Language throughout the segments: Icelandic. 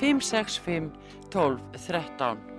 565 12 13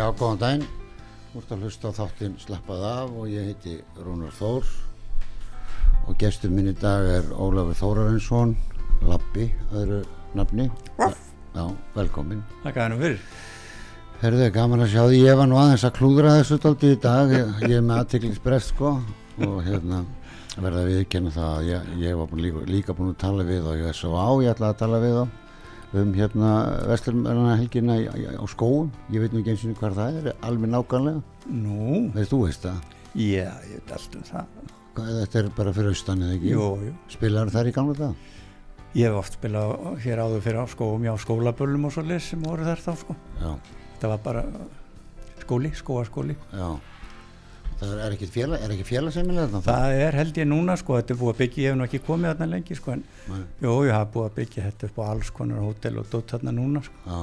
Já, góðan. Þú ert að hlusta á þáttinn Slappað af og ég heiti Rúnar Þór og gestur minn í dag er Ólafur Þórarinsson, Lappi, öðru nafni. Já, velkomin. Þakka hennum fyrir. Herðu, gaman að sjá því, ég var nú aðeins að klúðra þessu dálti í dag, ég, ég er með aðtiklingsbrest sko og hérna verða að viðkenna það að ég, ég var búin, líka, líka búin að tala við og ég er svo á, ég ætla að tala við þá um hérna vesturmörna helgina í- í- á skóum, ég veit nú ekki eins og hvað það er, alveg nákvæmlega, Nú, veist þú veist það, já, ég veit allt um það. Hvað, þetta er bara fyrir austan eða ekki, Jú, jú. spilar þar í gamla það? Ég hef oft spilað hér áður fyrir á skóum, já, skólaböllum og svo leys sem voru þar þá, sko. Já, Það var bara skóli, skóaskóli. já, það er ekki félag, er ekki félagsemilega þarna? Það er held ég núna, sko, þetta er búið að byggja, ég hef nú ekki komið þarna lengi, sko, en Nei. jú, ég hafa búið að byggja þetta upp á alls konar hótel og dótt þarna núna, sko. Já,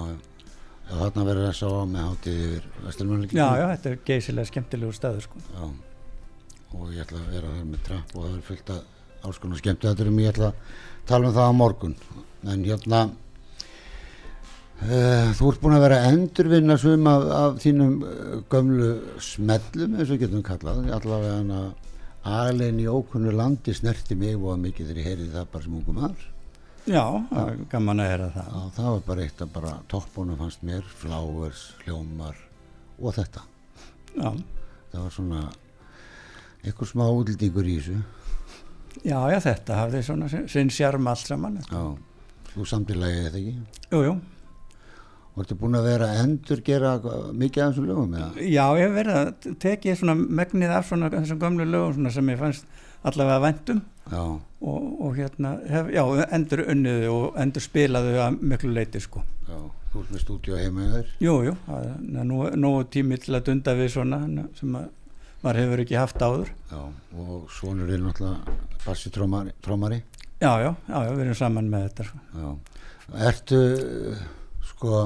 já, þarna verður þess að með hátíð yfir vesturmörna Já, já, þetta er geysilega skemmtilegu staður, sko. Já, og ég ætla að vera þar með trapp og það er fullt að alls konar skemmtu þetta um ég ætla að tala um það á morgun en hérna þú ert búin að vera að endurvinna sum af, af þínum uh, gömlu smellum eins og getum kallað. Allavega hann að alveg í ókunnu landi snerti mig og mikið þegar ég heyrði það bara sem ungum aður Já, það er gaman að hera það. Já, það var bara eitt af bara toppunum fannst mér, flowers, hljómar og þetta. Já, það var svona einhver smá útlýtingur í þessu. Já, já, þetta hafði svona sinn- sjarm allt saman. Já, þú samtilagið þetta ekki? Jú, jú. Og ertu búin að vera að endur gera mikið af þessum lögum eða? Já, ég hef verið að tekið svona megnið af svona þessum gömlu lögum svona sem ég fannst allavega væntum Já, og, og hérna, hef, já, endur unniðu og endur spilaðu að miklu leiti sko. já, þú ert með stúdíu heima í þér Jú, jú, það er nú, nú tími til að dunda við svona sem að maður hefur ekki haft áður. Já, og svonur er náttúrulega bassi trómari, trómari. Já, já, já, já, við erum saman með þetta. Sko. Já, ertu sko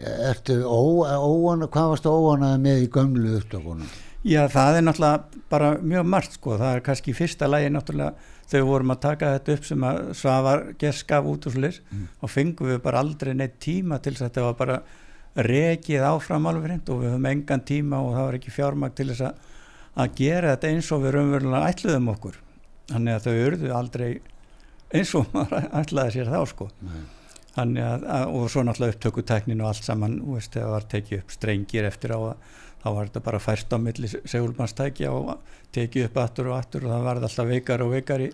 ertu ó, óana, hvað varstu óanaði með í gömlu upptökunum? Já, það er náttúrulega bara mjög margt sko, það er kannski fyrsta lagi náttúrulega þegar við vorum að taka þetta upp sem að Svavar geskaf út úr slis Mm. og fengum við bara aldrei neitt tíma til þess að þetta var bara rekið áfram alveg hreint og við höfum engan tíma og það var ekki fjármagn til þess að, að gera þetta eins og við raunverulega ætluðum okkur þannig að þau urðu aldrei eins og maður ætlaði sér þá sko Nei, að, að og svo náttúrulega upptökuteknin og allt saman, þú veist, þegar var tekið upp strengir eftir á að þá var þetta bara fært á milli segulmannstækja og tekið upp aftur og aftur og það varði alltaf veikar og veikari.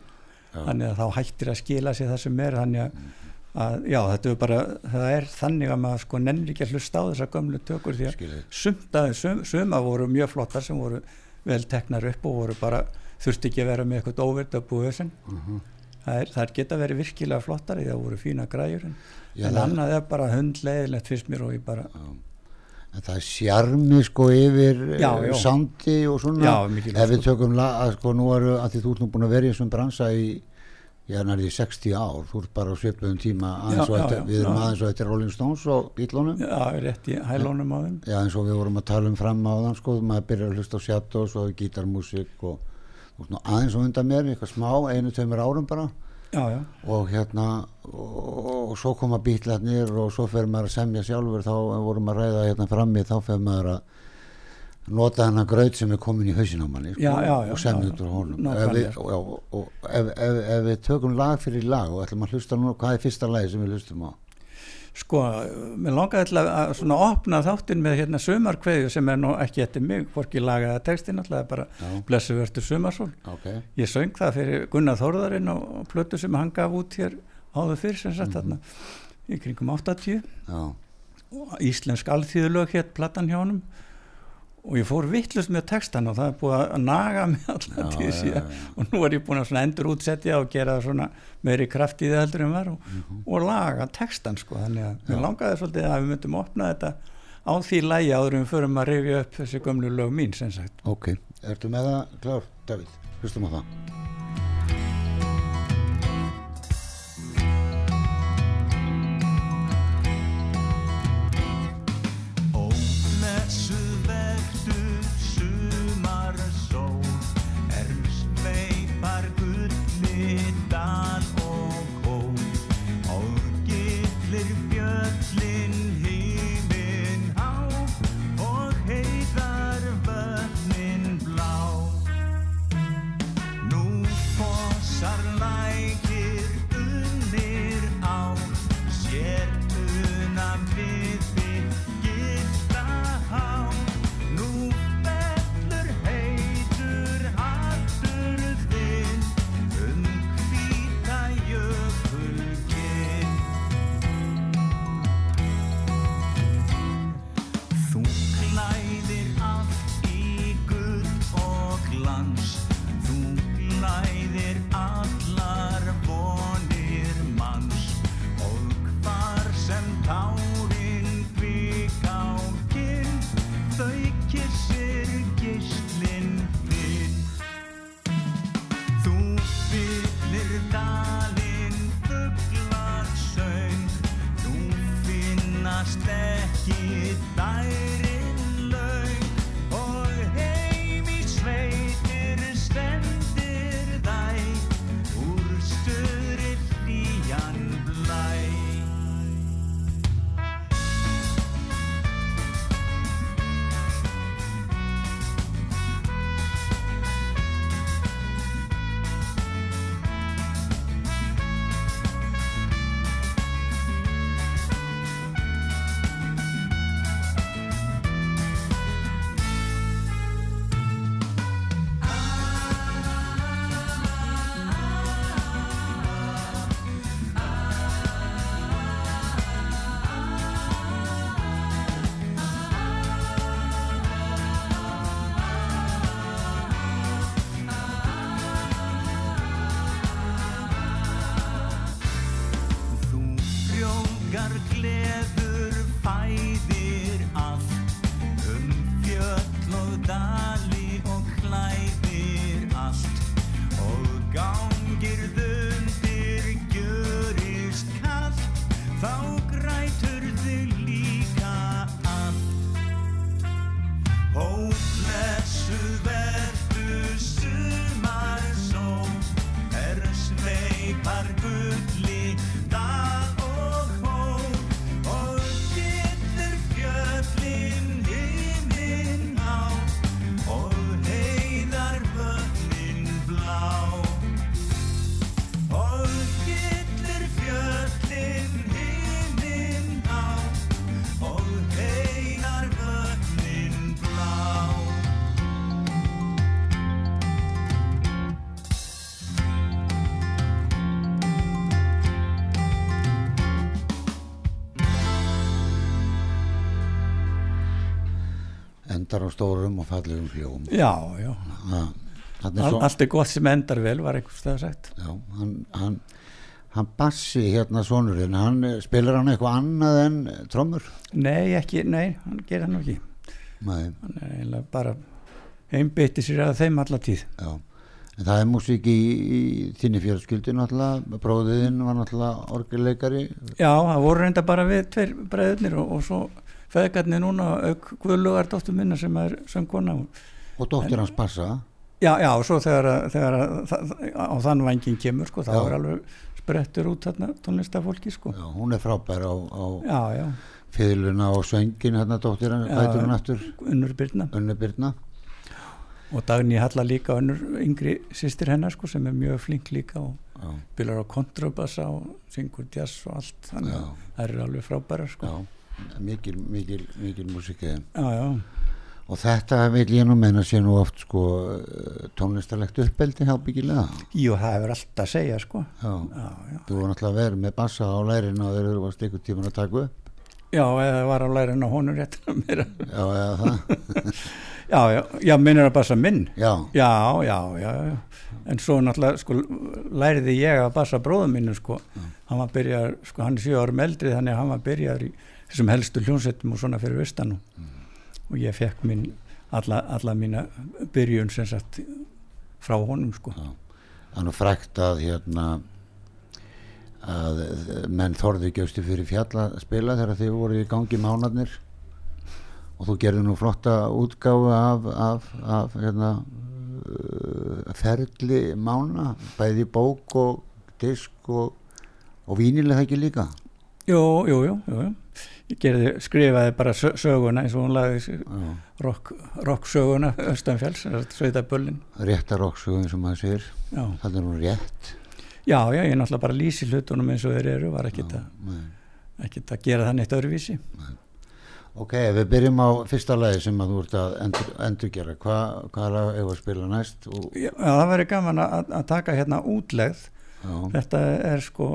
Já, þannig að þá hættir að skila sér það sem er þannig að, að já, þetta er bara það er þannig að maður sko nennir ekki að hlusta á þessar gömlu tökur því að skilði sumt aðeins, sum, suma voru mjög flottar sem voru vel teknar upp og voru bara þurfti ekki að vera með eitthvað óvirt að búið þessum það, er, það er geta verið virkilega flottari það voru fína græjur en, Já, en annað er bara hundleiðilegt fyrst mér og ég bara Já. það er sjarmi sko yfir Já, eh, já. sandi og svona. Já, ef við tökum að sko nú eru að því þú ert nú búin að vera í þessum bransa í já, nærði 60 ár, þú ert bara á svipuðum tíma aðeins og eftir, við erum aðeins og eftir Rolling Stones og Beatlunum Já, rétt í hælónum á þeim. Já eins og við vorum að tala um fram á þann sko, maður byrjar að hlusta á Shadows og gítarmúsík og, aðeins og undan mér, eitthvað smá, einu, tveimur árum bara. Já, já, og hérna og, og svo koma bítlarnir og svo fer maður að semja sjálfur. Þá vorum að ræða hérna frammi þá fer maður að nota hennar graut sem er komin í hausin á manni sko, og semja út úr honum. ef við, og, og, og ef, ef, ef við tökum lag fyrir lag og ætlum að hlusta nú hvað er fyrsta lagi sem við hlustum á sko, mér langaði til að, svona opna þáttinn með hérna sumarkveðju sem er nú ekki eftir mig, hvorki lagaða textin alltaf bara Já. blessu verður sumarsól. Ok, ég söng það fyrir Gunnar Þórðarinn og, plötu sem hann gaf út hér áður fyrr sem sagt þarna í kringum 80 já, íslensk alþýðulög hétt platan hjá honum og ég fór vittlust með textan og það er búið að naga mig alltaf til síðan. og nú er ég búin að endur útsetja og gera svona meiri kraft í það heldur en var og, og laga textan sko. Þannig að mér langaði svolítið að við myndum opna þetta á því lægi áður en við förum að rifja upp þessi gömlu lög mín sem sagt. Ok ertu með það klár, David, hlustum á það frjókar gleður stórum og fallegum hljóm já, já, er All, svo allt er gott sem endar vel var einhvers það sagt já, hann, hann, hann Bassi hérna sonurinn, hann eh, spilar hann eitthvað annað en eh, trommur? nei, ekki, nei, hann gerir það nú ekki Nei, hann er eiginlega bara einbytti sér að þeim alla tíð já. En það er músík í, í þinni fjölskyldi náttúrulega, bróðiðinn var náttúrulega orgelleikari. já, það voru reynda bara við tveir breiðurnir og, og svo feðgarnir núna auk Guðlugar dóttur minna sem er söngkona og dóttir hans Bassa, Já, já, og svo þegar, að- þegar að, það, á þann vangin kemur, sko, þá Já. er alveg sprettur út þarna tónlistafólki, sko. já, hún er frábær á, á Já, já, fiðluna og söngin hérna dóttir hann, hættur hann aftur, unnur Byrna. Og Dagný Halla líka unnur yngri sýstir hennar, sko, sem er mjög flink líka og spilar á kontrabassa og syngur jazz og allt. Þannig að það eru alveg frábæra, sko. já, mikil, mikil, mikil já, Og þetta vil ég nú meina sé nú oft sko tónlistarlegt uppeldi ábyggilega. jú, það hefur allt að segja, sko. Já, Já, já. þú var náttúrulega verið með bassa á lærin og þeir eru varst ykkur tíman að taka upp. Já, eða var á lærin á honum rétt. Já, eða það. Já, já, já, minn er að bassa minn. Já, Já, já. En svo náttúrulega, sko, læriði ég að bassa bróðum mínu, sko. Hann var byrjar, sko, hann er sjö árum eldri, þannig að hann var byrjar í þessum helstu hljónsettum og svona fyrir vistan og, og ég fekk minn, alla, alla mína byrjun sem sagt frá honum, sko. Það er nú frækt að hérna að menn þorði gjöfstu fyrir fjall að spila þegar þið voru í gangi mánarnir og þú gerði nú flotta útgáfu af, af, af hérna, uh, ferli mána, bæði bók og disk og, og vínileg það ekki líka Jú, jú, jú, jú, jú. Gerði, skrifaði bara sö- söguna eins og hún lagði Já. rock, Östanfjalls, sveitabullin. réttar okksugum sem maður sér það er nú rétt já, já, ég náttúrulega bara lýsi hlutunum eins og þeir eru, var ekkit að, Nei. gera það neitt öðruvísi. Ok, ef við byrjum á fyrsta lagi sem að þú ert að endur, endurgera, hvað hva lag hefur að spila næst? Og, Já, það væri gaman að, að taka hérna útlegð já, þetta er sko,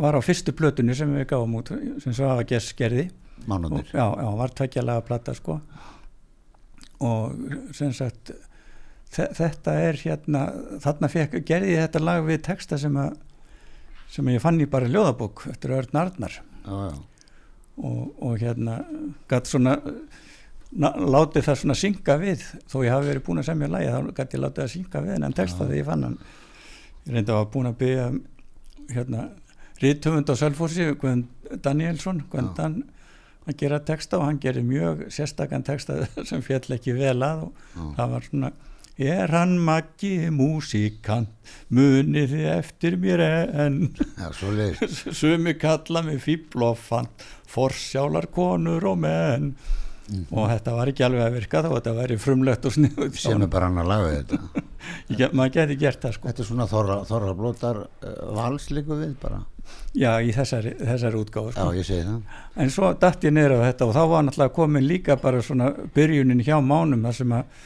var á fyrstu plötunni sem við gáum út, sem svo hafa gess gerði og, já, já, var tveggjalega plata sko. Og sem sagt þe- þetta er hérna þarna fekk, gerði ég þetta lag við texta sem að sem ég fann í bara ljóðabók eftir Örn Arnar. Já, já, og, og hérna gætt svona na, látið það svona synga við. Þó ég hafi verið búin að semja lagi þá gætt ég látið að synga við en texta þegar ég fann hann ég reyndi að var búin að byggja hérna Ríðtöfund á Sölfósi, Guðn Danielsson Guðn Dan að gera texta og hann gerir mjög sérstakann texta sem fjall ekki vel að og Já. það var svona Er hann maggi músíkant, munið eftir mér leiðis. sumi kalla mig fíblofan, forsjálar konur og menn. Og þetta var ekki alveg að virka þá, þetta væri frumlegt og sniðut. Sem er bara hann að laga þetta. Maður geti gert það sko. Þetta er svona þorra, þorra blótar uh, vals líku við bara. Já, í þessari, þessari útgáfu Já, sko. ég segi það. En svo datt ég niður á þetta og þá var náttúrulega komin líka bara svona byrjunin hjá mánum þar sem að,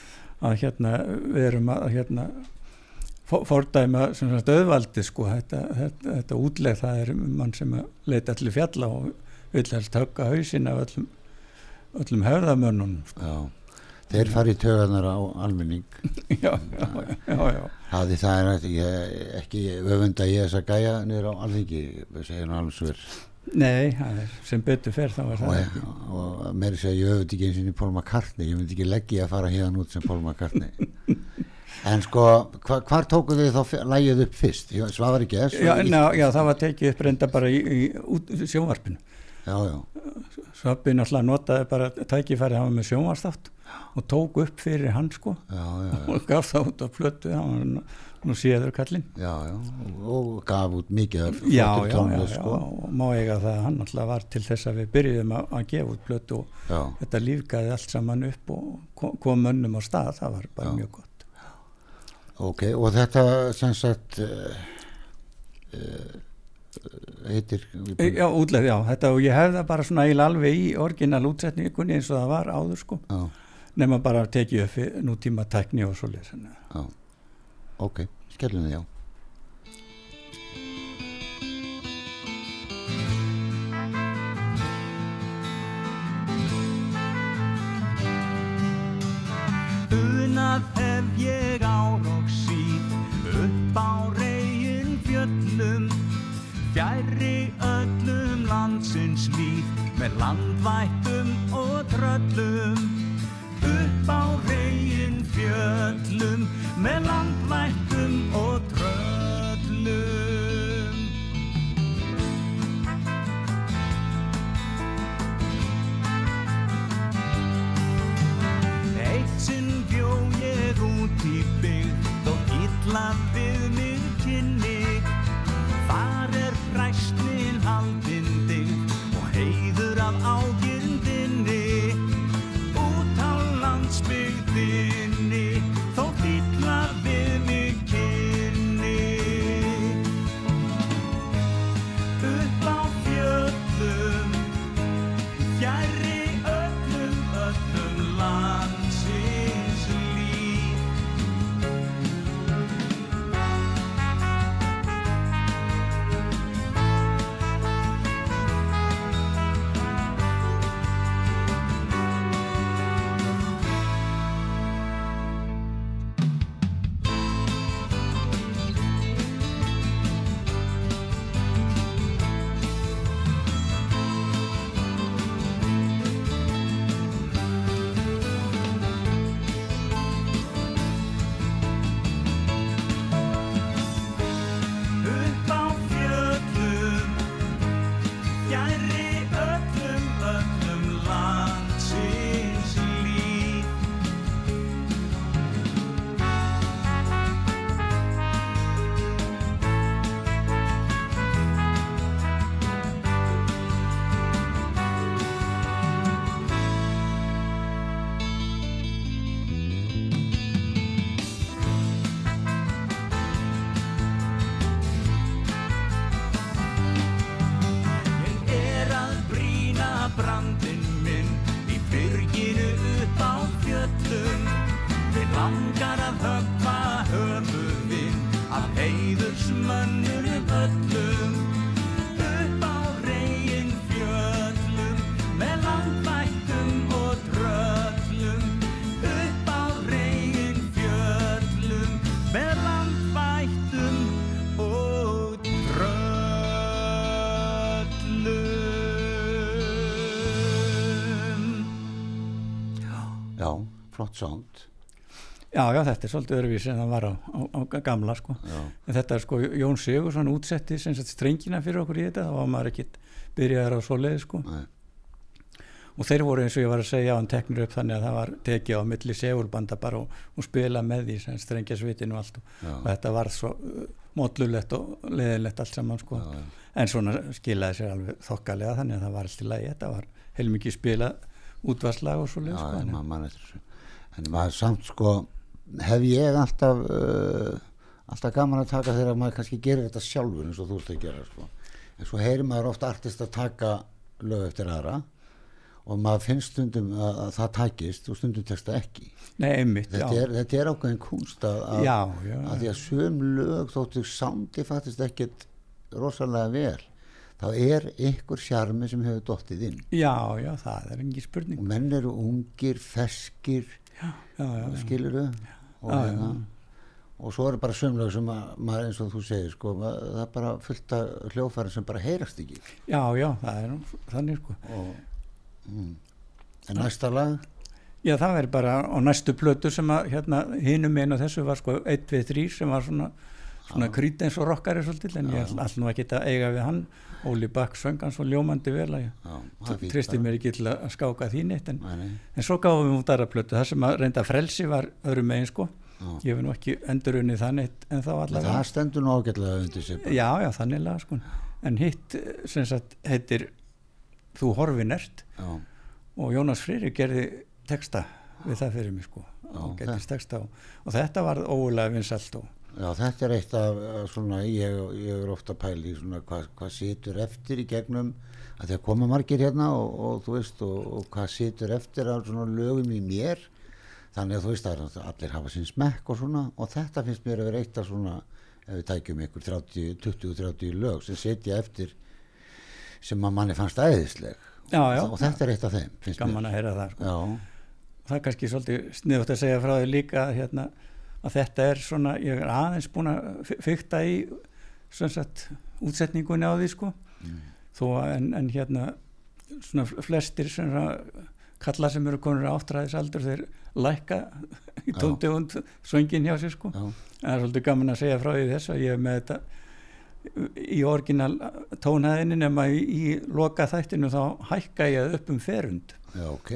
að hérna við erum að hérna fordæma auðvaldi sko þetta, þetta, þetta útleg það er mann sem leita allir fjalla og vill helst högga hausinn af öllum, öllum höfðamönnum sko. Þeir fari í tögarnar á almenning. já, já, já, já, Haði það er ekki, ég, ekki öfunda ég þess að gæja niður á alþingi, segir hann alveg sver. Nei, það er, sem betur fer þá var það Og, og meiri segja, ég öfund ekki eins og í Paul McCartney, ég myndi ekki leggja að fara hérna út sem Paul McCartney. En sko, hva, hvar tóku þið þá lagið upp fyrst? Svavar ekki þess? Já, já, það var tekið upp reynda bara í, í, út, sjónvarpinu já, já, Svabbi náttúrulega notaði bara tækifæri var með sjónvarstátt og tók upp fyrir hann sko. Já, já, já, og gaf það út á var nú- séður já, og gaf út mikið af já, já, já, sko. og má eiga það að hann náttúrulega var til þess að við byrjuðum að, að gefa út plötu og þetta lífgaði allt saman upp og kom, mönnum á stað, það var bara mjög gott. Ok, og þetta sem sagt uh, uh, heitir E, Já, útlegð, já, þetta og ég hef það bara svona eiginlega alveg í orginal útsetningunni eins og það var áður sko. Já, nema bara að tekið upp nútíma tækni og þannig að- já, ok, skellum þið, já. Unað hef ég ár og síð upp á reygin fjöllum fjærri öllum landsins líf með landvættum og tröllum. Upp á reygin fjöllum með landvættum og tröllum Já, flott sound Já, já, þetta er svolítið öðruvísi en það var á, á, á gamla sko. En þetta er sko Jón Sigursson útsetti sem sagt strengina fyrir okkur í þetta, þá var maður ekkit byrjaðar á svo leið sko. Og þeir voru eins og ég var að segja á hann teknir upp þannig að það var tekið á milli segurbanda bara og, og spila með því sem strengja svitinu og allt og, og þetta var svo uh, mollulegt og leðilegt allt saman sko. já, já. En svona skilaði sér alveg þokkalega þannig að það var allt í lagi, þetta var heilmikið spilað útvarslag og svo leið Já, sko. En maður samt sko hef ég alltaf uh, alltaf gaman að taka þegar maður kannski gerir þetta sjálfur eins og þú ert að gera sko. en svo heyrir maður ofta artist að taka lög eftir aðra og maður finnst stundum að, að það takist og stundum tekst það ekki. Nei, einmitt, þetta er, þetta er ákveðin kunst að, að, Já, já, að því að söm lög þóttu sándi fattist ekkert rosalega vel. Þá er ykkur sjarmi sem hefur dottið inn. Já, já, það er engin spurning. og menn eru ungir, feskir Já, já, já. og, Já, hérna, og svo eru bara sömlega sem að, maður eins og þú segir sko, ma- það er bara fullt af hljófæri sem bara heyrast ekki. Já, já, það er nú þannig sko. og, mm. en næsta lag? Já, það er bara á næstu plötu sem að hérna hinum einu þessu var sko 1, 2, 3 sem var svona, svona krít eins og rockari svolítið en ég ætla nú ekki að eiga við hann Óli Bakk söng hann svo ljómandi vel að tristi mér ekki til að skáka því neitt en, en svo gáðum við út aðra plötu það sem að reynda frelsi var öðrum megin sko. Já. ég hef nú ekki endurunni það neitt en þá allavega. það stendur nú ágætlega undir sér. Já, já, þannig laga sko. En hitt eh, sem sagt heitir Þú horfin ert. Já, og Jónas Freyri gerði texta við það fyrir mig sko. Já, og og, þetta var ógulega vinsalt og já, þetta er eitt af af svona, ég, ég er ofta pæli í svona hvað, hvað situr eftir í gegnum að því að koma margir hérna og, og þú veist og, og hvað situr eftir af svona lögum í mér. Þannig að þú veist að allir hafa sinn smekk og svona og þetta finnst mér að vera eitt af svona ef við tækjum ykkur 30, 20-30 lög sem setja eftir sem að manni fannst æðisleg. Já, já, og þetta er eitt af þeim gaman að heyra það sko. það er kannski svolítið sniðut að segja frá því líka hérna, að þetta er svona, ég er aðeins búin að fikta í sagt útsetningunni á því sko. Þó að en, en hérna svona flestir sem kalla sem eru konur áttræðisaldur þeir lækka í Já. tóndegund svöngin hjá sér sko. Já, það er svolítið gaman að segja frá því þess að ég er með þetta í orginal tónhæðinni nema í, í loka þættinu þá hækka ég upp um ferund. Já, ok.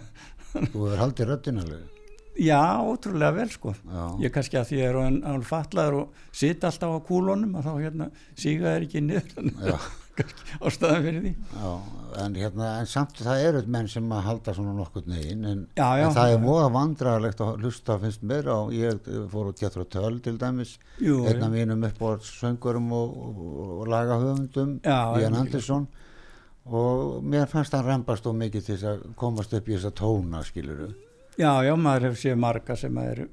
Þú hefur haldið röddin alveg já, ótrúlega vel sko. Já, ég kannski að því að ég er án, fatlaður og sitt alltaf á kúlunum að þá hérna síga þeir ekki niður. Ástæðan fyrir því. Já en hérna, en samt það eru menn sem að halda svona nokkur negin en, Já, já. en það er móða vandrarlegt að hlusta finnst mér á, ég fór út getur á töl til dæmis Jú, einn af mínum upp á söngurum og, og, og lagahöfundum Já, Ian já. Andersson. Og mér fannst hann rembast og mikið til að komast upp í þessa tóna skiluru já, já, maður hefur séð marga sem eru,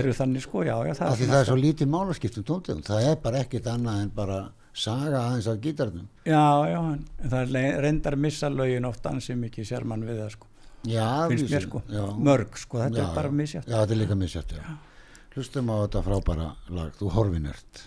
eru þannig sko, já, já, það af því það er svo lítið málaskiptum tóntegum það er bara ekkit annað en bara saga aðeins af gítarnum Já, já, en það er reyndar missa lögin oft ansið mikið sér mann við það sko, já, finnst mér sko, já. mörg sko, þetta Já, er bara já. misjátt. já, þetta er líka misjátt já. hlustum á þetta frábæra lag þú horfinert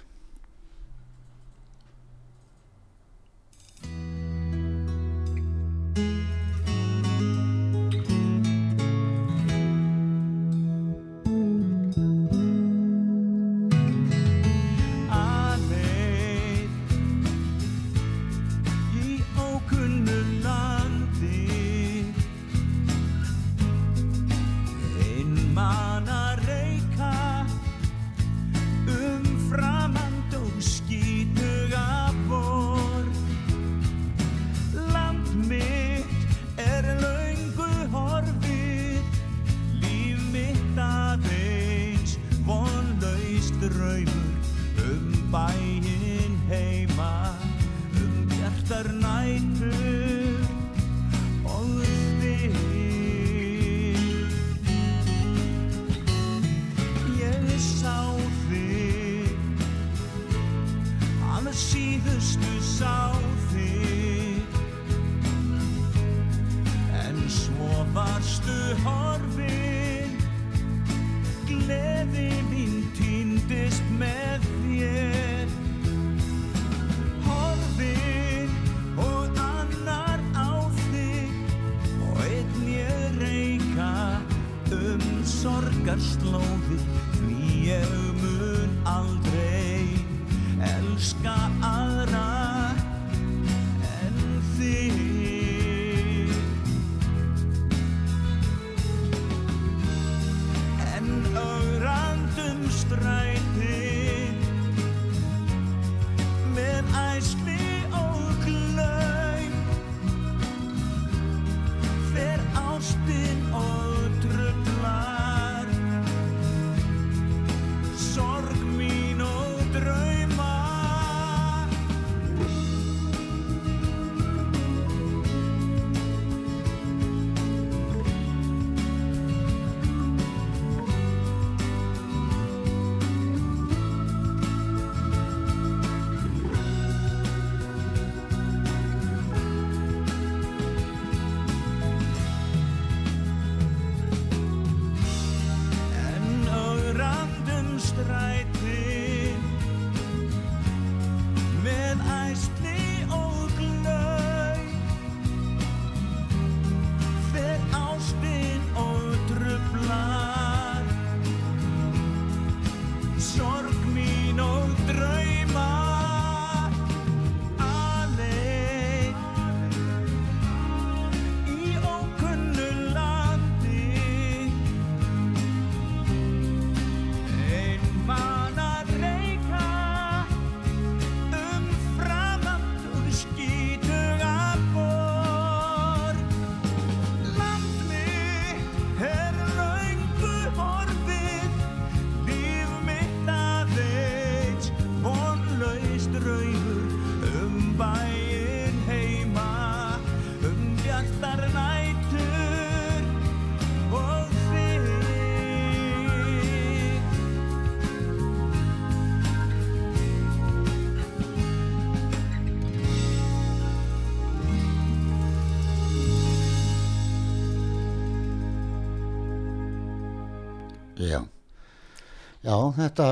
Já, þetta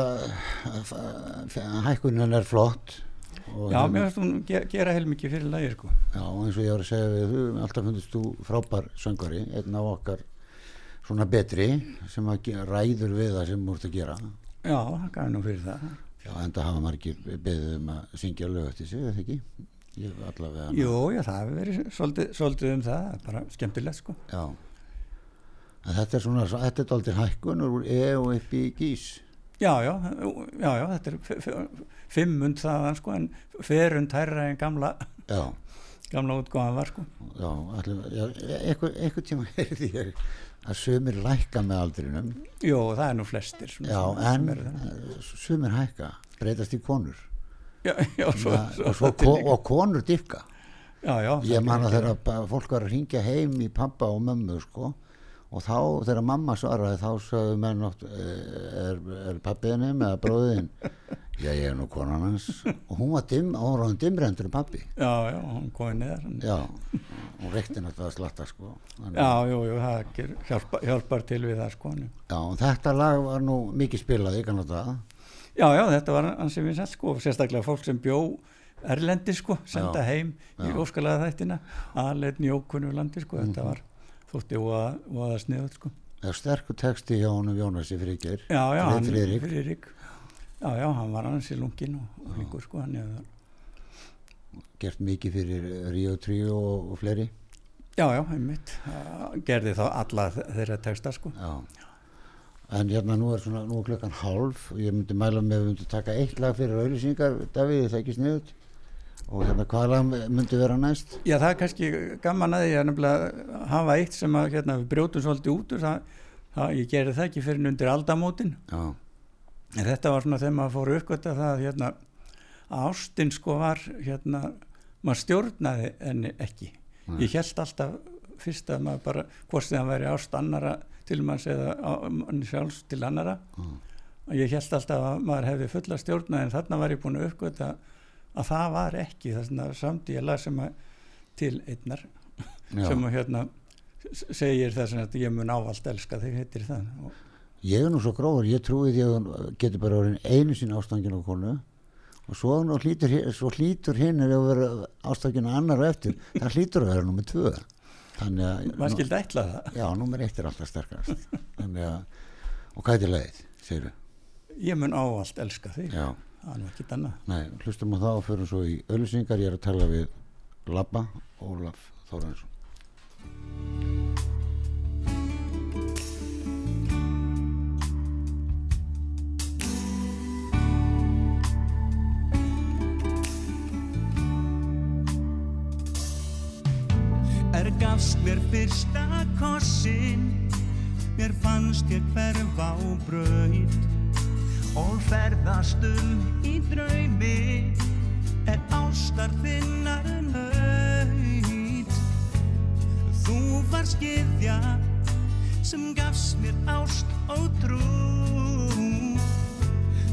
hækkunin er flott Já, hérna- mér finnst hún ge gera heilmikið fyrir lagi sko. Já, eins og ég var að segja við þú, alltaf fundist þú frábær söngari, einn af okkar svona betri sem ræður við það sem þú ert að gera. Já, það gaf nú fyrir það Já, enda hafa margir beðið um að syngja lög eftir sig, eða ekki? Jú, já, það hefur verið svolítið, svolítið um það, bara skemmtilegt sko. Já. En þetta er svona, þetta er dálítið hækkun úr E og upp í gís. Já, já, já, já, þetta er fimmund þaðan sko, en ferund hærra en gamla, Já, gamla útgáðan var sko. já, eitthvað, eitthvað tíma heyrði ég að sumir lækka með aldrinum. Jú, það er nú flestir. svona Já, en sumir hækka, breytast í konur. Já, já, svo, Ja, svo, og, svo, til ko líka. og konur dýfka. já, já. Ég það man að er- þegar fólk var að ringja heim í pappa og mömmu sko og þá þegar mamma svaraði þá sagðu menn oft "Eh, er, er pappiðinni með bróðin já ég er nú konan hans og hún var var hann dimmrendur en pappi Já, já, hún komið neðar. já, hún reykti náttúrulega að slatta sko Þannig, Já, jú, jú, það ger, hjálpa, hjálpar til við það sko. já, og þetta lag var nú mikið spilað í kannan það Já, já, þetta var ansið vinsælt sko, og sérstaklega fólk sem bjó erlendi sko, senda Já, heim í já. óskalega þættina, aðleitn í ókunnu landi sko, þetta Mhm. var þótti og að sniðut sko. það er sterkur texti hjá honum Jónasi Friggeir Já, já, hann, Friðrik. Friðrik. Já, já, hann var ansið lungin og, og líkur sko, hann hefur, gert mikið fyrir Ríó 3 og, og fleiri já, já, einmitt, gerði þá alla þe- þeirra texta sko. Já. En hérna nú er svona, nú er klukkan hálf og ég myndi mæla með að við myndum taka eitt lag fyrir auðlýsingar, Davíð, það ekki sniðut og hérna hvað lag myndi vera næst? Já, það er kannski gaman að því að nefnilega hafa eitt sem að hérna, við brjótum svolítið út úr það, það, ég gerði það ekki fyrir undir aldamótin Já, En þetta var svona þegar maður fór uppgötta það að hérna, að ástin sko var hérna, maður stjórnaði henni ekki. Nei. Ég held alltaf fyrst að maður bara, hvort sem það væri ást annara til manns eða manni sjálfs til annara. Mm. Og ég held alltaf að maður hefði fulla stjórnaði en þarna var ég búin að uppgötta að það var ekki. Ég las sem að til einnar sem að hérna segir þess að ég mun ávalt elska þig heitir það. Og, Ég er nú svo gróður, ég trúi því að hún getur bara orðin einu sinni ástangin á konu og svo, hlýtur, svo hlýtur hinn er að vera ástangin annar á eftir, það hlýtur að vera nummið tvö. Þannig að... maður skildi ætla það. Já, nummer eitt er alltaf sterkast. Að, og hvað er til leið, segir Ég mun ávalt elska þig. Já. Það er ekkert annað. Nei, hlustum á það og förum svo í auðlýsingar. Ég er að tala við Labba, Ólaf Þórensson. Er gafst mér fyrsta kossin Mér fannst ég hverfa á braut Og ferðast um í draumi Er ástar þinnar nöyt Þú var skiðja Sem gafst mér ást og trú.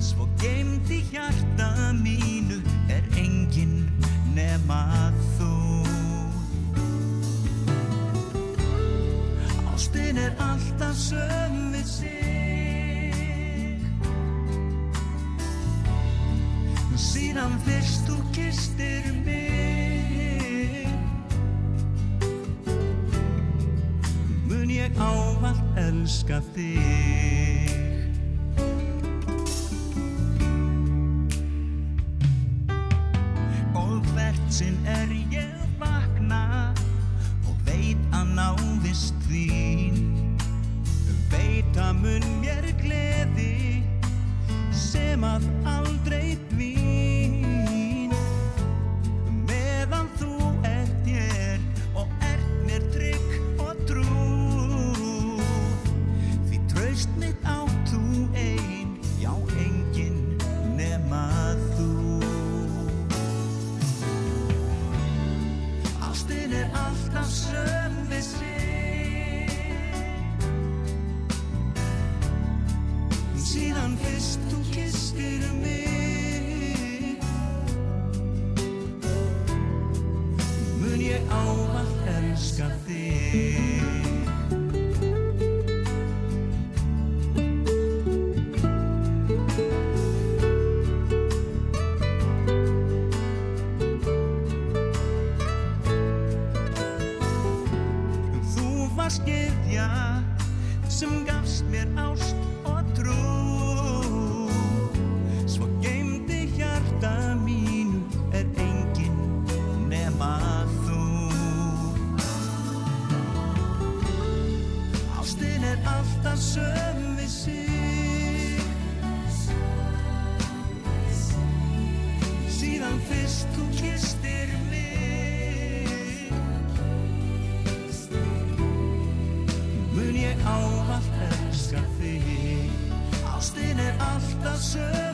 Svo geimdi hjarta mínu Er enginn nema þú. Ástin er alltaf söm við sig Síðan fyrst þú kistir mig. Mun ég ávallt elska þig ljúfa skeðja sem gafst mér ást og trú. Svo geimdi hjarta mínu er engin nema þú. Ástin er alltaf sög er alltaf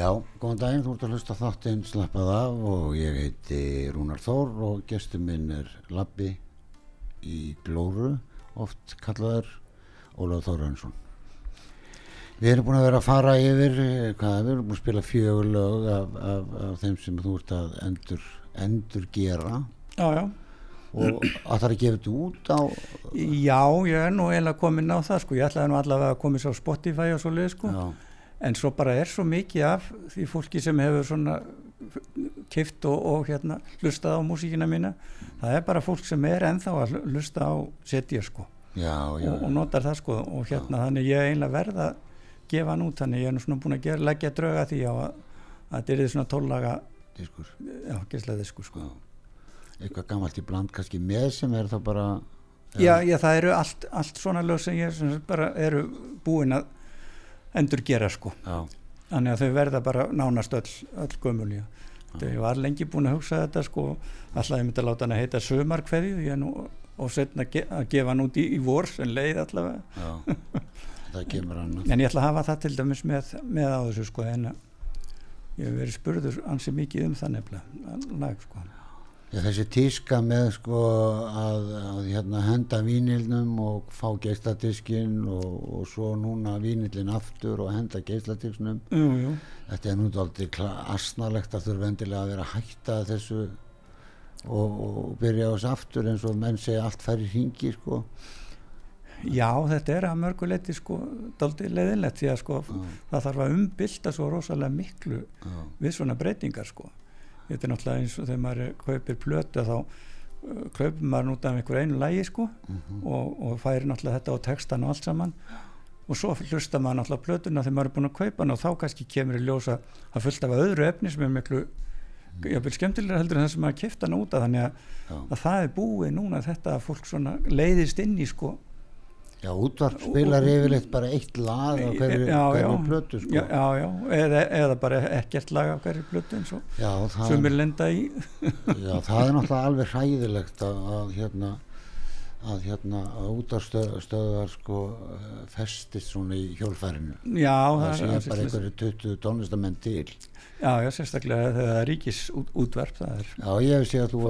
Já, góðan daginn, þú ert að hlusta á þáttinn slappað af og ég heiti Rúnar Þór og gestur minn er Labbi í Glóru, oft kallaður Ólaf Þórhansson. Við erum búin að vera að fara yfir, eh, hvað, við erum búin að spila fjögur lög af, af, af þeim sem þú ert að endur, endur gera Já, já. og að það er þetta út á, Já, ég er nú eiginlega komin á það sko, ég ætlaði nú allavega að komið svo Spotify og svo leið sko, já, en svo bara er svo mikið af því fólki sem hefur svona kift og, og hérna hlustað á músíkina mína, það er bara fólk sem er ennþá að hlu- hlusta á setja sko. Já, já, og, og notar það sko og hérna þannig ég eiginlega verða að gefa hann út, þannig ég er nú svona búin að gera, leggja drauga því að, að þetta er svona tóllaga, diskur, já, gæslega sko sko. já. Eitthvað gammalt í bland kannski með sem er þá bara, Já, já, það eru allt, allt svona lög sem ég sem bara eru búin að endur gera sko. já, Þannig að þau verða bara nánast öll, öll gömul, já. Þegar ég var lengi búin að hugsa þetta sko, alltaf ég myndi að láta hann að heita nú og setna ge að gefa hann út í, í vor sem leið allavega. já. En ég ætla að hafa það til dæmis með, með á þessu sko, en að ég hef verið spurður ansi mikið um það nefnilega, sko. Já, þessi tíska með sko að, að hérna, henda vínilnum og fá geisladiskinn og, og svo núna vínilin aftur og henda jú. þetta er nú aldrei asnalegt að þurfa endilega að vera að hætta þessu og, og byrja á þessu aftur eins og menn segja allt færi hringi sko Já, þetta er að mörguleiti sko daldið leiðinlegt því að sko það þarf að umbylta svo rosalega miklu já, við svona breytingar sko. Þetta er náttúrulega eins og þegar maður kaupir plötu þá uh, kaupir maður út af einhver einu lægi sko og, og færi náttúrulega þetta á textan og allt saman. Og svo hlusta maður náttúrulega plötuna þegar maður er búin að kaupa hana og þá kannski kemur í ljósa að fullt af öðru efni sem er miklu jafnvel skemmtilega heldur en það sem maður kipta hana út af. Þannig að, að það er búið núna þetta að fólk leiðist inn í sko já útvarp spilar yfirleitt bara eitt lag á hverju, já, já, hverju plötu sko. Já, já, já, eða, eða bara ekkert lag af hverju plötu eins og já, það, sumir lenda í. Já, það er náttúrulega alveg hræðilegt að, að hérna að hérna að útarstöðar sko festist svona í hjólfærinu já, það sé það, bara einhverju 20 tónlistamenn til. Já, já, sérstaklega þegar það er ríkis út, útverf það er, Já, ég hef séð að þú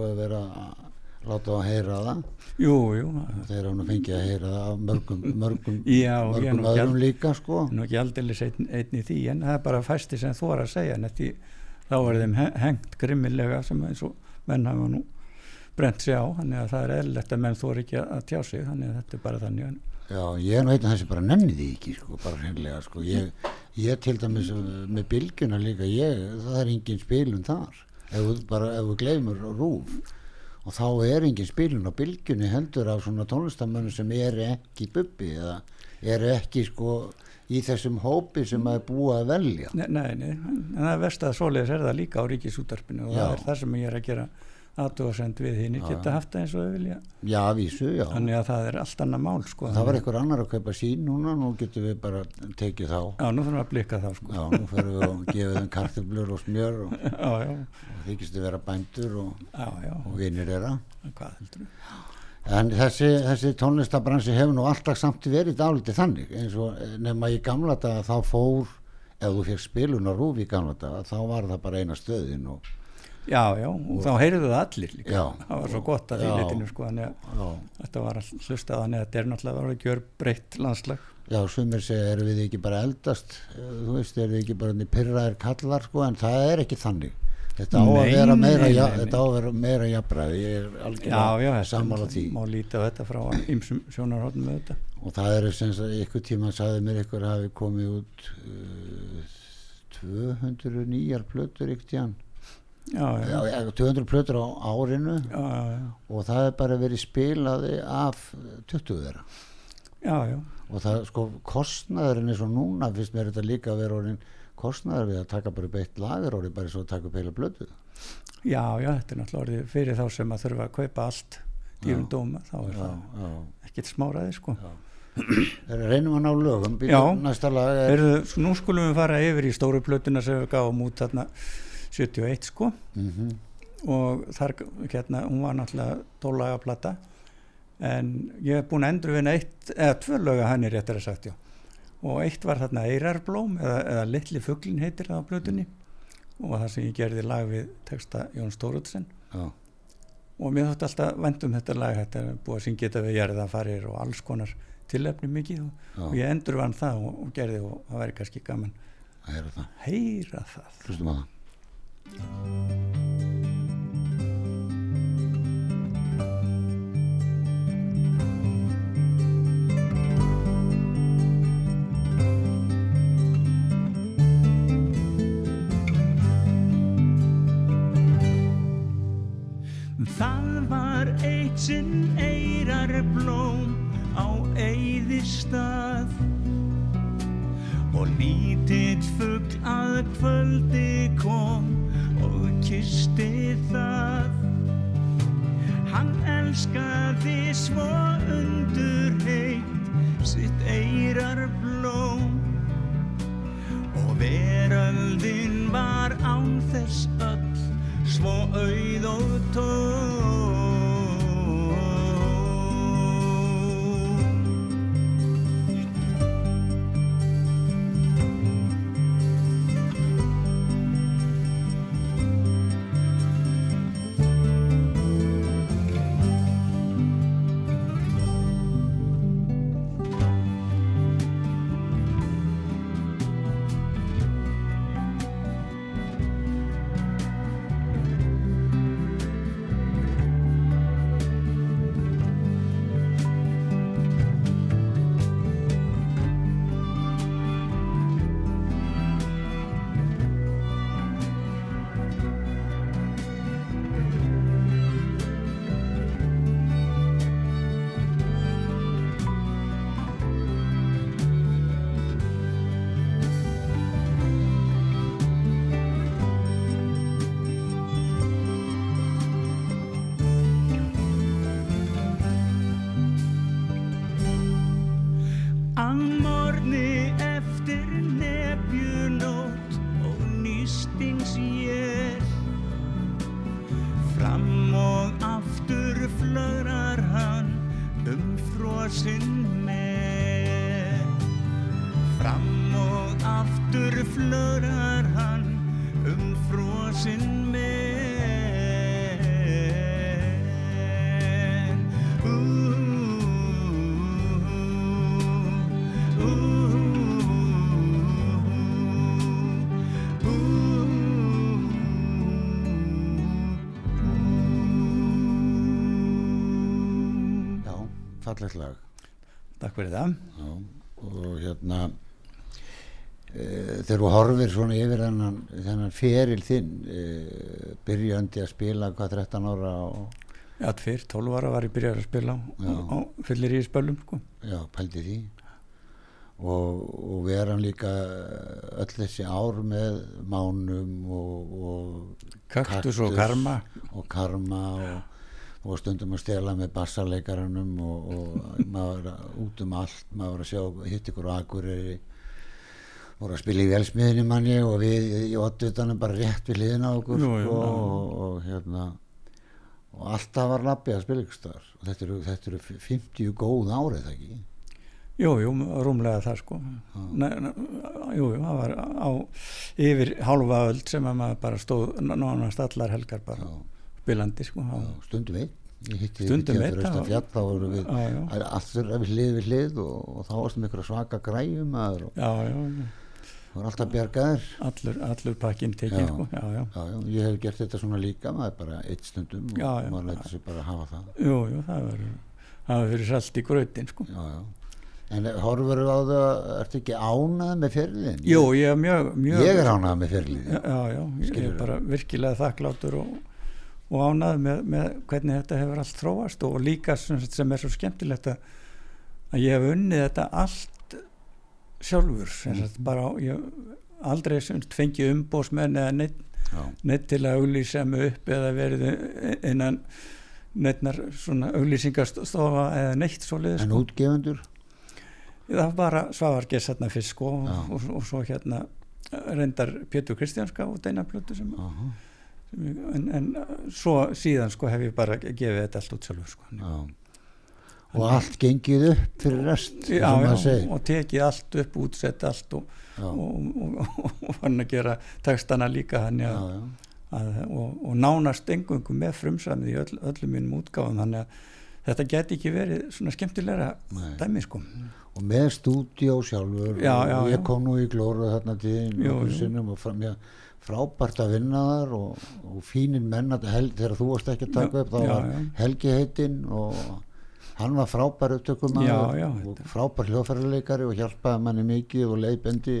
hefur verið Að að láta að heyra það. Jú, jú. Þegar hann fengið að heyra það mörgum, mörgum, Já, er mörgum öðrum al- líka sko. Nú ekki aldeilis einn, einn í því en það er bara fæsti sem þú er að segja því, þá er þeim he- hengt grimmilega sem eins og menn hafa nú brent sig á, þannig að það er eðlilegt að menn þú ekki að, að tjá sig, þannig að þetta er bara þannig Já, ég er nú einn af þessi bara nenni því ekki sko, bara hreinlega sko. Ég, ég til dæmis uh, með bylgjuna líka ég, það er engin spilun þar. Ef ef þú gleymur rúf og þá er engin spilun á bylgjunni heldur af svona tónlistamönnum sem eru ekki bubbi eða eru ekki sko í þessum hópi sem að búið að velja. Nei, nei, nei, en það er verst að svoleiðis er það líka á ríkisútarpinu og Já. það er það sem ég er að gera aðdóðsend við hinn geta haft það eins og þau vilja. Já, að vísu, já. Þannig að það er allt annað mál sko. það var einhver annar að kaupa sín núna nú getum við bara tekið þá. Já, nú þurfum við að blikka þá sko. já, nú fyrir við og gefið þeim kartöflur og smjör og, já, og þykistu vera bændur og, já, já, og vinir þeirra. Hvað heldur við En þessi, þessi tónlistabransi hefur nú alltaf samt verið dálítið þannig eins og eh, nema í gamla daga þá fór, ef þú fekk spilunar rúf í gamla daga, þá var það bara eina stöðin og já, já, og þá heyrðu það allir líka Já. það var svo gott að því Já. leitinu sko, þannig að já, þetta var all hlustað þannig að þetta er náttúrulega að gjör breytt landslag já sumir segja, erum við ekki bara eldast, Eh, þú veist, erum við ekki bara pyrraðir kallar, sko, en það er ekki þannig. Þetta á að vera meira, ja, á að meira jafnræði, ég er já, já, algjörlega þetta sammála því. má líta á þetta frá ymsum sjónarhóttum með þetta Og það eru sem sagt, ykkur tíma sagði mér ykkur hafi komið út uh, 200 nýjar plötur ykkur tíðan. Já, já, Já, já, 200 plötur á árinu já, já, já, og það er bara verið spilaði af 20 þeirra. já, já. Og það, sko, kostnaðurinn eins og núna finnst mér þetta líka að vera orðin kostnaður við að taka bara upp eitt lagur orðið bara svo að taka upp heila blötu. Já, já, þetta er náttúrulega orðið fyrir þá sem að þurfa að kaupa allt dýrum Já. dóma, þá er Já, það já. ekkert smáraði sko. Þeir reynum að ná lögum, Já. lag er, svo nú skulum við fara yfir í stóru plötuna sem við gáum út þarna 71 sko. Mm og þar, hérna, hún var náttúrulega tólaga plata. En ég hef búin að endur við eitt, eða tvö löga hann er réttar að sagt, já. Og eitt var þarna Eirarblóm eða, eða Litli fuglin heitir það á plötunni. Og það sem ég gerði lag við texta Jón Stóruðsen já, og mér þótti alltaf vænt um þetta lag þetta er búið að syngja þetta við jarðafarir og alls konar tilefni mikið. Og, já, og ég endur vann það og, og gerði og það væri kannski gaman það. Er það. heyra það það. Var eitt sinn eirar blóm á eyðistað og lítill fugl að kvöldi kom kisti það. Hann elskaði svo undur heitt sitt eirar blóm og veröldin var án þess öll svo auð og tóm. Fallegt lag. Takk fyrir það Já, og hérna e, þegar þú horfir svona yfir þennan, þennan feril þinn e, byrjandi að spila hvað 13 ára og Já, fyrr, 12 ára var ég byrjar að spila á, fyllir í spölum sko. já, pældi því og, og vera líka öll þessi ár með mánum og, og Kaktus og Kaktus. karma og karma og, og stundum að stela með bassarleikarunum og, og maður út um allt maður að sjá hitt ykkur Akureyri. Voru að spila í velsmiðinni manni og við í oddvitanum bara rétt við hliðina á okkur. Jú, sko, og, og hérna og alltaf var lappið að spila ykkur staðar. Og þetta eru, þetta eru 50 góð árið það ekki? Jú, jú, rúmlega það sko. Ne, ne, Jú, jú, það var á yfir hálfa öld sem að maður bara stóð nánast allar helgar bara. Já. Spilandi sko. Já, stundum einn. Stundum einn, þá voru við allur við hlið við hlið og, og þá varstum ykkur svaka græjum og já, já, já. var alltaf bjargaður Allur, allur pakkin tekinn sko. Ég hef gert þetta svona líka maður bara eitt stundum og maður lætur sér bara hafa það. Jú, jú, það var fyrir salt í grötin sko. En horfur á það ertu ekki ánað með ferlin Jú, ég er mjög, mjög ég er ánað með ferlin já, já, ég er bara virkilega þakklátur og, og ánað með, með hvernig þetta hefur allt þróast og líka sem, sem er svo skemmtilegt að, ég hef unnið þetta allt sjálfur sagt bara ég aldrei fengið umbósmenn eða neitt, neitt til að auglýsa mig upp eða verið innan neitnar svona auglýsingastofa eða neitt svoleiðis en sko. útgefundur það var bara Svavar Gessarna fyrst sko og, og, og svo hérna reyndar Pétur Kristjánska og Deina Plötu sem Aha, en, en svo síðan sko hef ég bara gefið þetta allt út sjálfur sko. já. Og allt gengið upp fyrir rest já, já, og tekið allt upp, útsett allt og, og, og, og fann að gera textana líka þannig já, að, já, að, og, og nánast engungum með frumsamið í öll, öllum mínum útgáfum þannig að þetta geti ekki verið svona skemmtilegra dæmi sko. Og með stúdíó sjálfur ég kom nú í glóru þarna sinnum og frá, mér, frábært að vinna þar og, og fínir menn hel, þegar þú varst ekki að taka upp þá já, var já. Helgi heitinn og hann var frábær upptökum og frábær hljóðfærarleikari og hjálpaði manni mikið og leiðbendi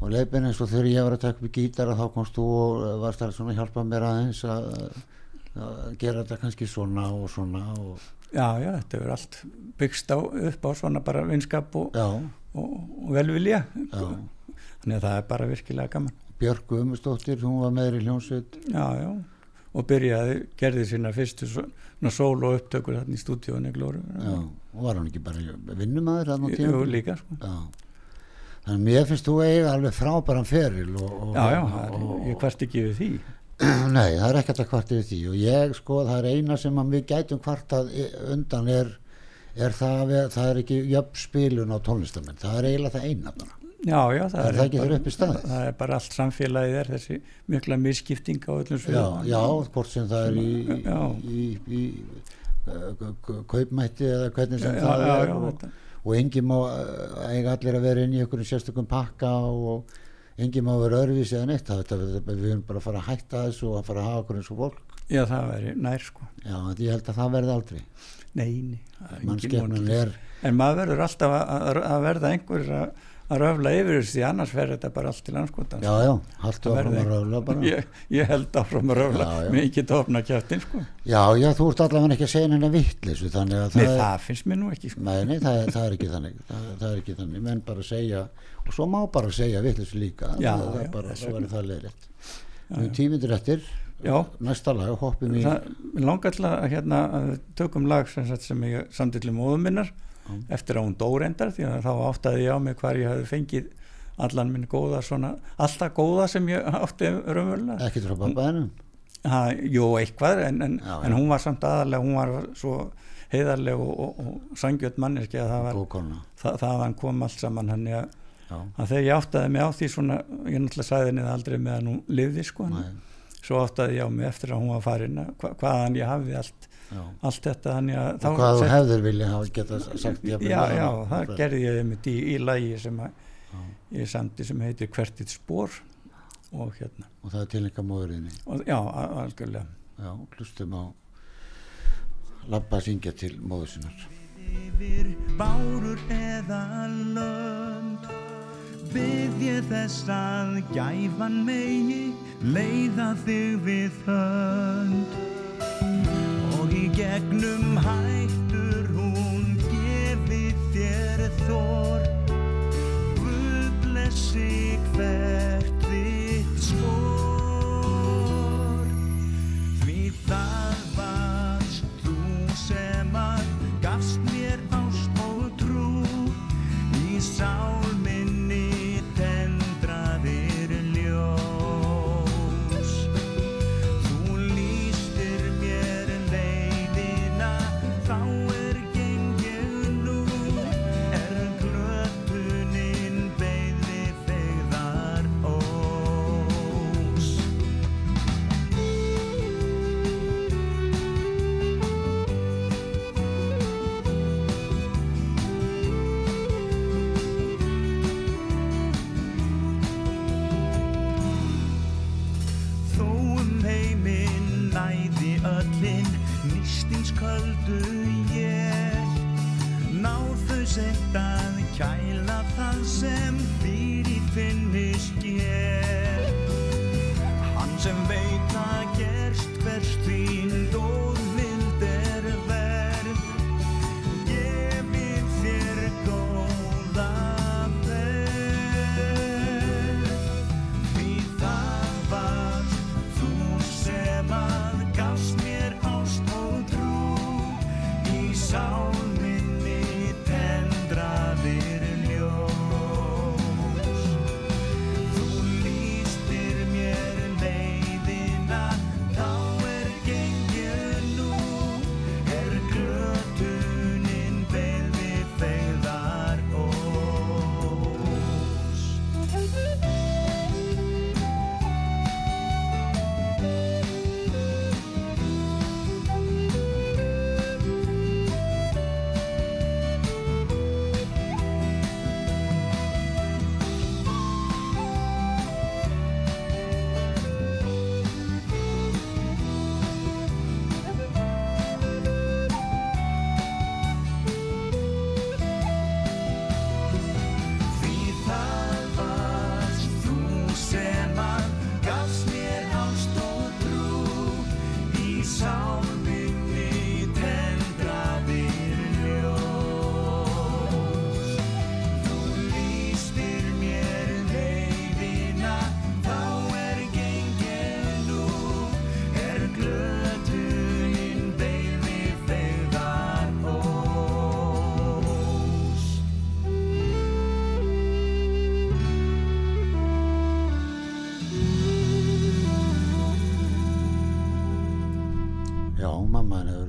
og leiðbendi eins og þegar ég var að taka upp í gítara þá komst þú og eh, varst að hjálpa mér aðeins að, að gera þetta kannski svona og svona og, já, já, þetta verður allt byggst á, upp á svona bara vinskap og, og, og velvilja. Já. Þannig að það er bara virkilega gaman Björk Guðmustóttir, hún var með þér í hljómsveit já, já, og byrjaði gerði sína fyrstu og upptökur þarna í stúdíónu glóru Já, og var hann ekki bara vinnumæður hann á Jú, tíma? líka sko. Já. Þannig að mér finnst þú eiga alveg frábæran feril og, og, já, já, það og, er, ég hvert ekki við því Nei, það er ekkert að kvarta við því og ég sko, það er eina sem að við gætum kvartað undan er, er það, það er ekki jöfn spilun á tónlistamenn, það er eiginlega það eina bara. Já, já, það Er það bara- þeirra upp í staðið? það er bara allt samfélagið er þessi mikla misskipting á öllum Já, sviðum. já, hvort sem það er í, Já. í, í, í kaupmætti eða hvernig sem já, það já, er já, og, og engin má uh, eiga allir að vera inn í einhverjum sérstökum pakka og engin má vera öðruvísi eða neitt. Það, við höfum bara að fara að hætta þessu og að fara að hafa okkur eins og fólk. Já, það væri nær sko. Já, en ég held að það verði aldrei. Nei, nei, það er er en maður verður alltaf að, að, að verða einhver að, röfla yfir þessi annars verður þetta bara allt til anskotans já, já, haltu Það áfram að röfla bara ég, ég held áfram að röfla ekki tofna kjáttin sko. já, já, þú ert allavega ekki að segja henni vittlisu þannig að nei, það, það finnst mér nú ekki sko. Nei, nei, það, er- það er ekki þannig það, það er ekki þannig, menn bara segja og svo má bara segja vittlisu líka Já, það, það já, er bara, svo verður það við já. tímyndir eftir Já. næsta lag, hoppum í það mig langar til að hérna, við tökum lag sem, ég Já. Eftir að hún dó reyndar því að þá áttaði ég á mig hvar ég hefði fengið allan minn góða svona alltaf góða sem ég átti raunverulega. Ekkert frá ha, jú eitthvað en, en, Já, en já. hún var samt aðalega hún var svo heiðarleg og, og, og sangjöld manneski að það var kona. það, þaðan kom allt saman hann að, já, að þegar ég áttaði mig á því svona ég náttúrulega sagði henni það aldrei meðan hún lifði sko svo áttaði ég á mig eftir að hún var farin að hva, hvaðan ég hafði allt, já. Allt þetta þannig að og hvað þú hefðir vilja hafa geta sagt já, með já, hana. það gerði ég einmitt í, í lægi sem að Já. ég samti sem heitir Hvert eitt spór og hérna. Og það er tilenga móðurinni og, já, algjörlega. Já, hlustum á labba að syngja til móður sinnar. Yfir bárur eða lönd Bið ég þess að gæfan megi leiða þig við hönd gegnum hættur hún gefi þér þór Guð blessi hvert þitt skór Því það varst þú sem að gafst mér ást og trú. Í sá nýstingsköldu ég. Náð þau sent að kæla það sem fyrir finnist ég Hann sem veit að gerst hvers þín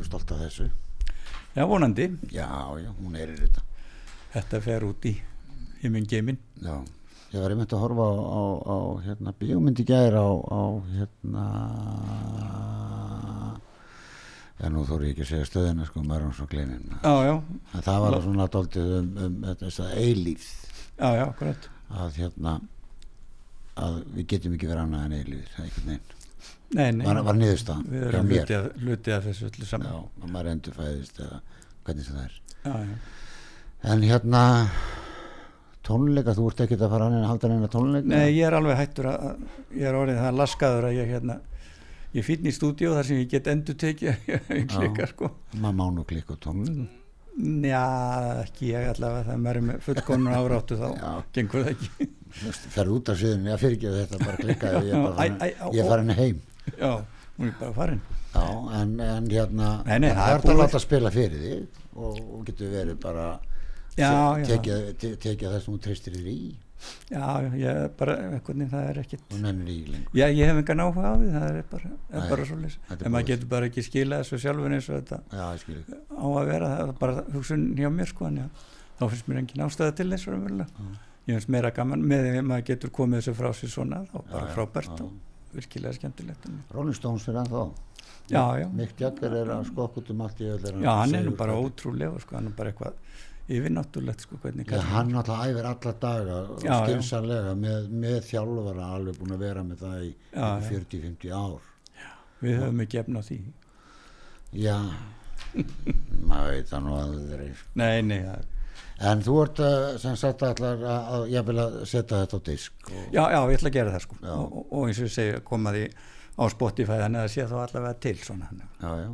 verið stolt af þessu. Já, vonandi, Já, já, hún er í þetta. þetta fer út í himinn geiminn. Já, ég var einmitt að horfa á, á, á hérna, bíómyndi gæri á, á hérna, já, nú þóri ég ekki að segja stöðina, sko, maður er svo gleinin. Já, já, En það var svona dóltið um, um þess að eilíð, já, já, akkurat. að hérna, að við getum ekki verið annað en eilíð, það er einhvern veginn. Nei, nei, Var, var niðurstaðan við erum mér. hluti af, hluti af þessu öllu Já, saman. að maður endur fæðist eða hvernig sem það er. Já, já. En hérna, tónleika, þú ert ekkert að fara að halda neina tónleika? Nei, ég er alveg hættur að, að- ég er orðið það laskaður að ég hérna, ég finn í stúdíu þar sem ég get endur tekið klika, sko. Maður má nú klikka á tónleika. Já, ekki ég allavega, það er með fullkomnum áráttu þá, Já. gengur það ekki. Fer út af sviðinu, ég fyrir ekki þetta bara klikkaði, ég er bara ég farin heim Já, hún er bara farin. já, en, en hérna Nei, nei, það er að láta spila fyrir þig og, og getur verið bara Já, tekið, te, tekið það sem þú treystir þér í Já, ég bara, einhvern veginn, það er ekkit. og nennir í lengur Já, ég hef engan áhuga á því, það er bara, er bara svo leys. En maður getur bara ekki skilað þessu sjálfur eins og þetta á að vera, það er bara hugsun hjá mér, sko, en já, þá finnst mér engin ástæða til þessu raunverulega. Ég finnst meira gaman með því að maður getur komið þessu frá sér svona, þá bara já, frábært já. og virkilega skemmtilegt. en- Rolling Stones er ennþá Já, já. Mick Jagger er að skokk út um allt í öll Já, hann er nú bara ótrúlega, sko, hann er bara eitthvað yfirnáttúrulegt, sko, hvernig Já, hann alltaf æfir alla daga og Já, já. skynsanlega með, með þjálfara alveg búin að vera með það í Já, já. 40-50 ár Við höfum ekki efna á því. Já, maður veit það nú aldrei Nei, nei, það En þú ert uh, sem sagt allar að, að ég vil að setja þetta á disk Já, já, ég ætla að gera það sko. Og, og, eins og ég segi, koma því á Spotify þannig að það sé þá allavega til svona já, já.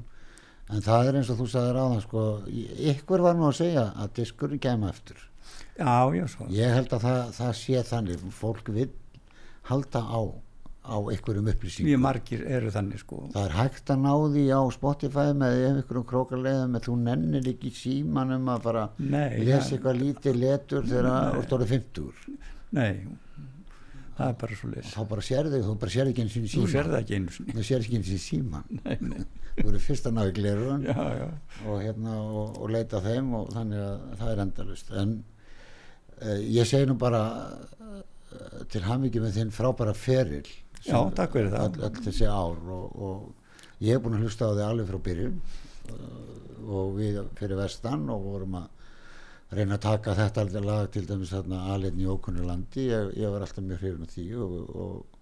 En það er eins og þú sagðir á það sko, ykkur var nú að segja að diskurinn kemur eftir. Já, já, svo. Ég held að það, það sé þannig, fólk vil halda á, á Mjög upplýsingum. margir eru þannig sko. Það er hægt að ná því á Spotify með ykkurum krókaleiðum en þú nennir ekki símanum að fara Nei, lesa eitthvað lítið letur þegar þú stóður 50 Nei, það er bara svo leys þá bara sérðu, þú bara sérðu ekki eins og Þú síman sér það ekki einu sinni. Þú sérðu ekki eins og síman þú verður fyrst að ná í glerun og, hérna, og, og leita að þeim og þannig að það er endalust en uh, ég segi nú bara uh, til hamingi með þinn frábæra feril Já, takk fyrir það. öll, öll þessi ár og, og ég hef búin að hlusta á þig alveg frá byrjun uh, og við fyrir vestan og vorum að reyna að taka þetta aldrei lag til dæmis alveg í ókunnu landi. Ég, ég var alltaf mjög hrifin af því og, og,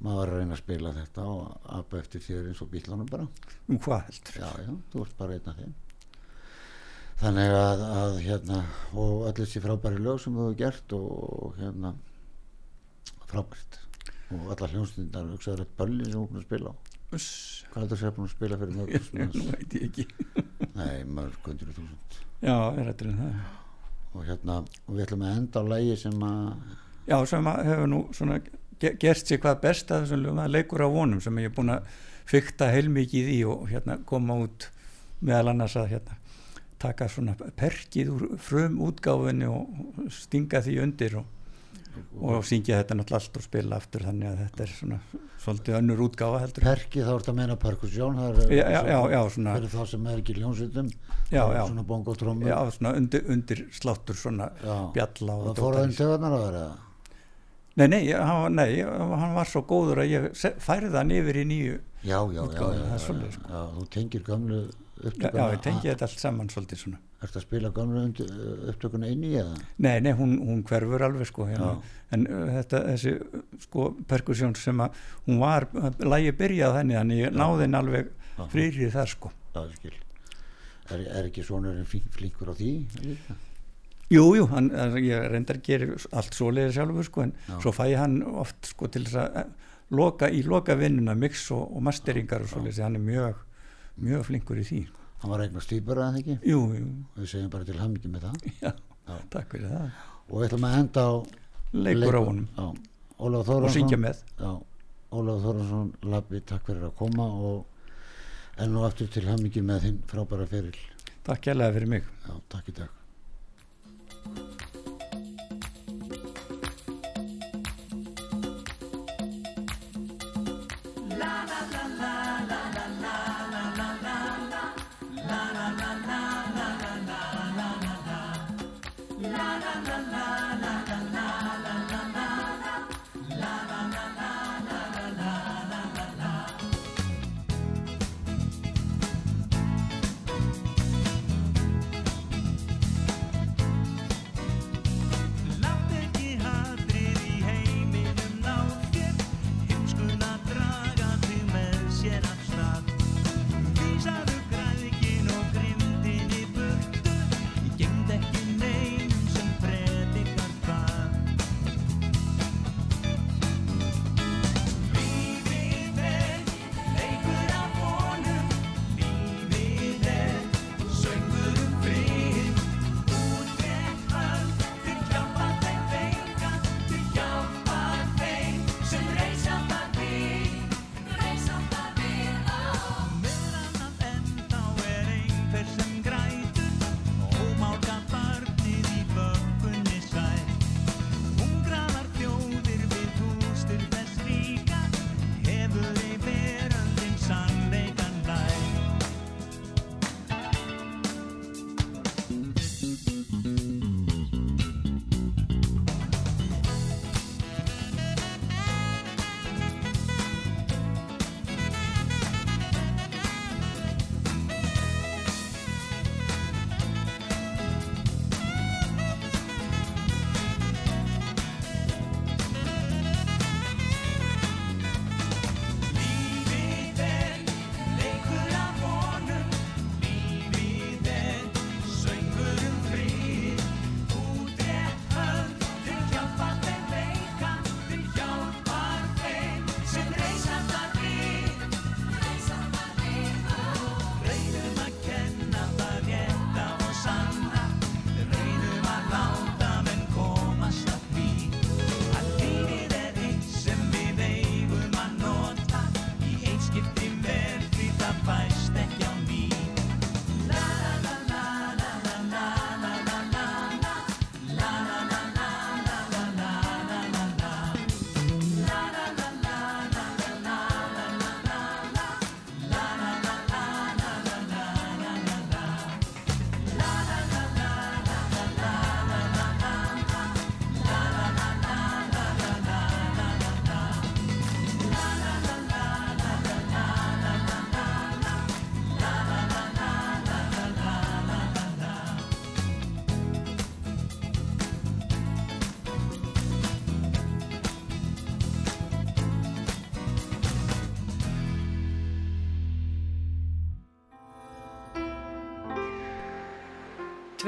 maður var að reyna að spila þetta og apa eftir þér eins og bílunum bara. Um hvað heldur? Já, já, þú ert bara einn af þeim. Þannig að, að hérna og öll þessi frábæri lög sem þú hefur gert og hérna frábært og alla hljónstundar hugsaður eitt bölli sem þú er að spila á. Uss, hvað er það að búin að spila fyrir nú sem veit ég ekki. Nei, mörg hundur þúsund. Já, er þetta um það. Og hérna, og við ætlum að enda á lægi sem að já, sem að hefur nú svona ge- gert sér hvað best að þessum lögum. Að leikur á vonum sem ég er búin að fykta heilmikið í og hérna koma út meðal annars að hérna taka svona perkið úr frum útgáfinni og stinga því undir og, og syngja þetta náttúrulega allt og spila aftur þannig að þetta er svona svolítið önnur útgáfa heldur. Perki þá ertu að meina perkusjón það er já, já, já, svona, fyrir þá sem er ekki já. svona bongotrómur já, svona undir, undir sláttur svona bjalla og það fór að vera? Nei, nei, hann, nei, hann var svo góður að ég færði hann yfir í nýju já, já, já, já, sko. já, þú tengir gömlu Já, upptökuna já ég tengi þetta allt saman svolítið svona Ertu að spila gömlu undir- upptökuna inn í eða? Nei, nei, hún, hún hverfur alveg sko hérna. Já. en uh, þetta, þessi sko perkusjón sem að hún var, lægi byrjað henni þannig ég náði henni alveg Já. frýrið þar sko Já. Er, er ekki sonurinn flink, flinkur á því? líka? Jú, jú, hann, hann- ég reyndar gerir allt svoleiðir sjálfur sko en Já. svo fæ hann oft sko til þess að eh, loka í loka vinnuna mix og, og masteringar og svoleiðis hann er mjög, mjög flinkur í því Hann var eignar stýpur eða ekki? Jú, jú, Við segjum bara til hammingi með það. já, Já. takk fyrir það Og við ætlum að enda á... Leikur á honum og syngja með. Ólaf Þórhansson, Labbi, takk fyrir að koma og enn og aftur til hammingi með þinn frábæra feril. Takk kærlega fyrir mig Já, takk í dag.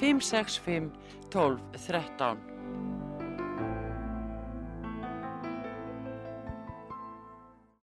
565 12 13